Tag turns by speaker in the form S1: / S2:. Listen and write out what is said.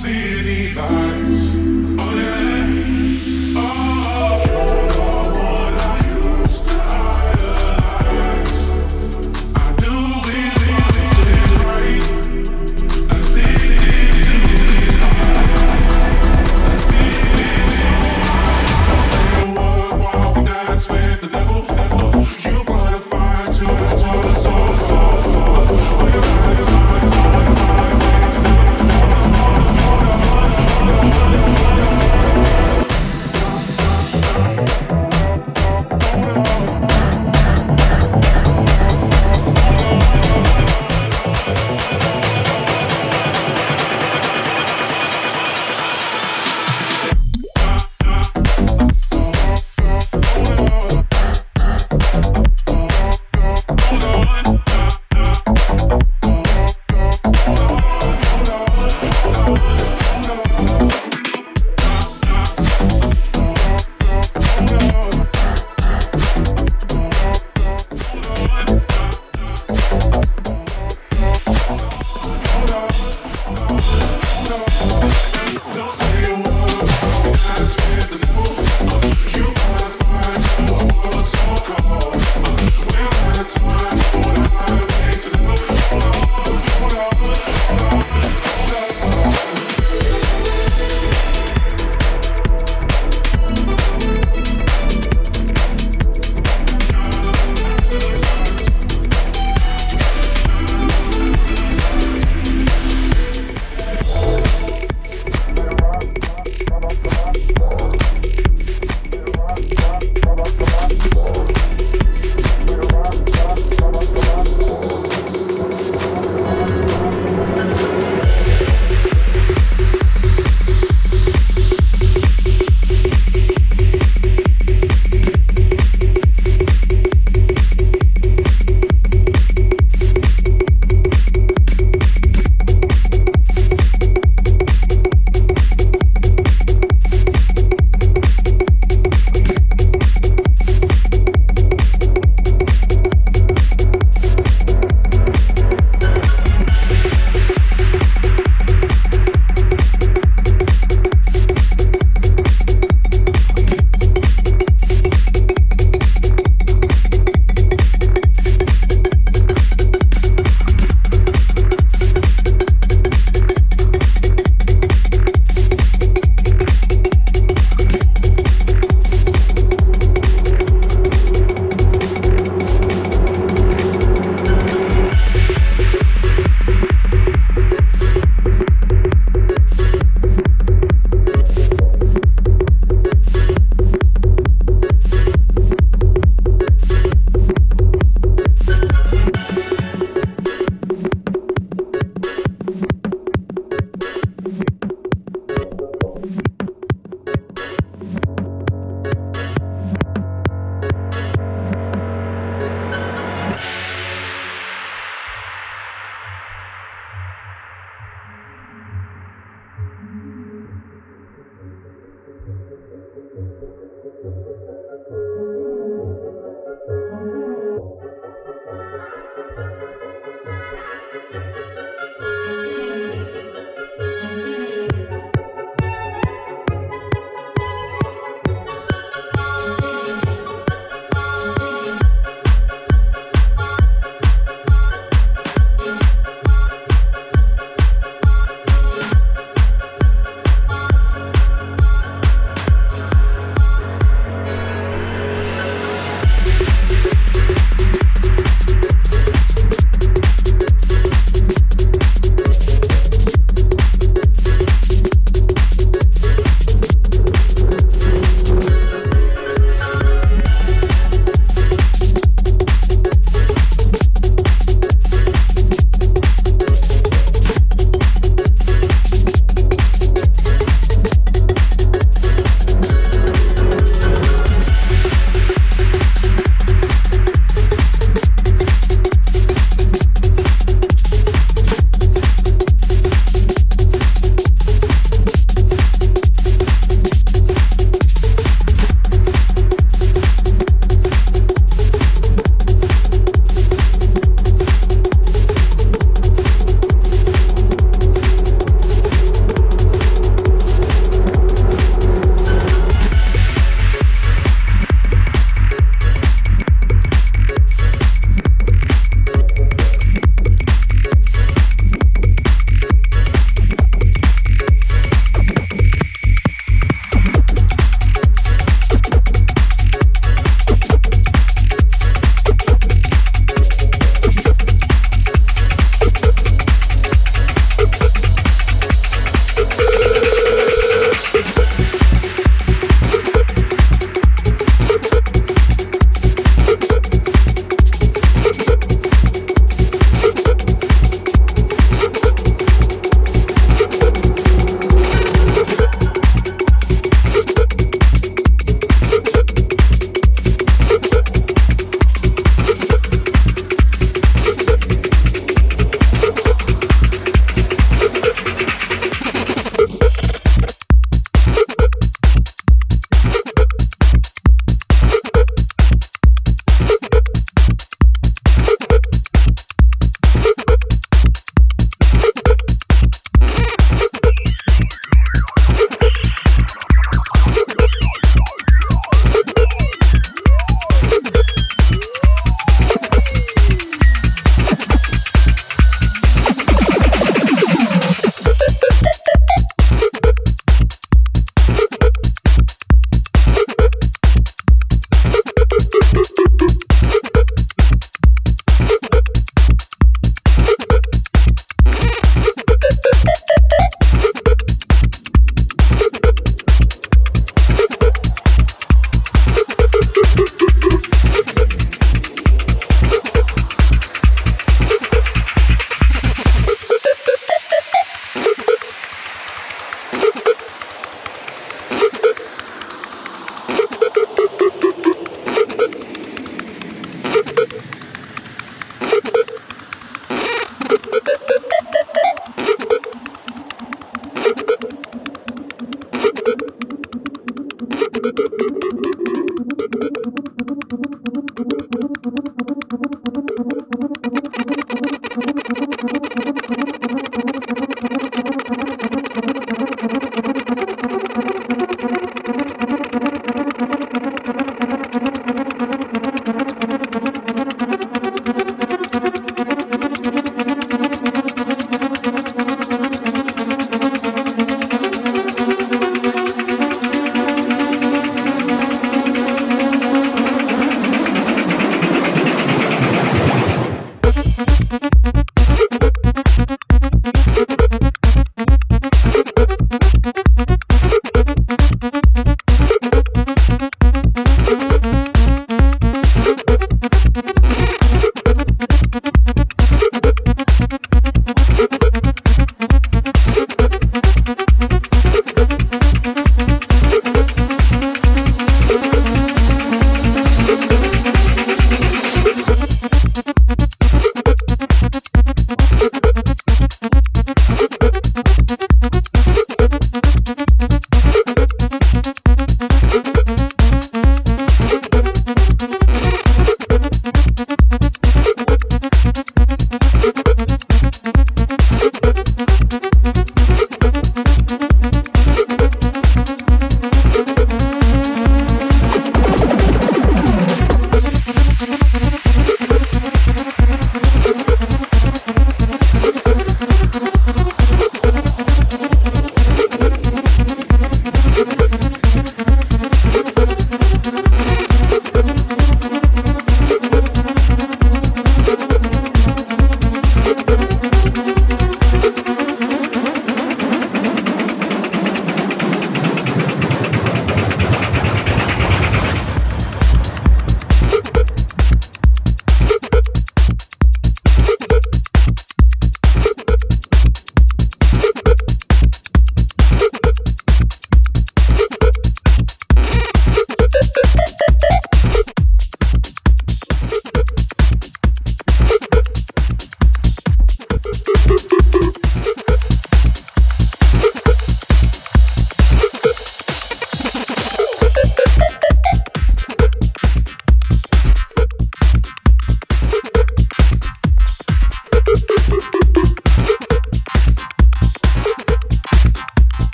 S1: city life.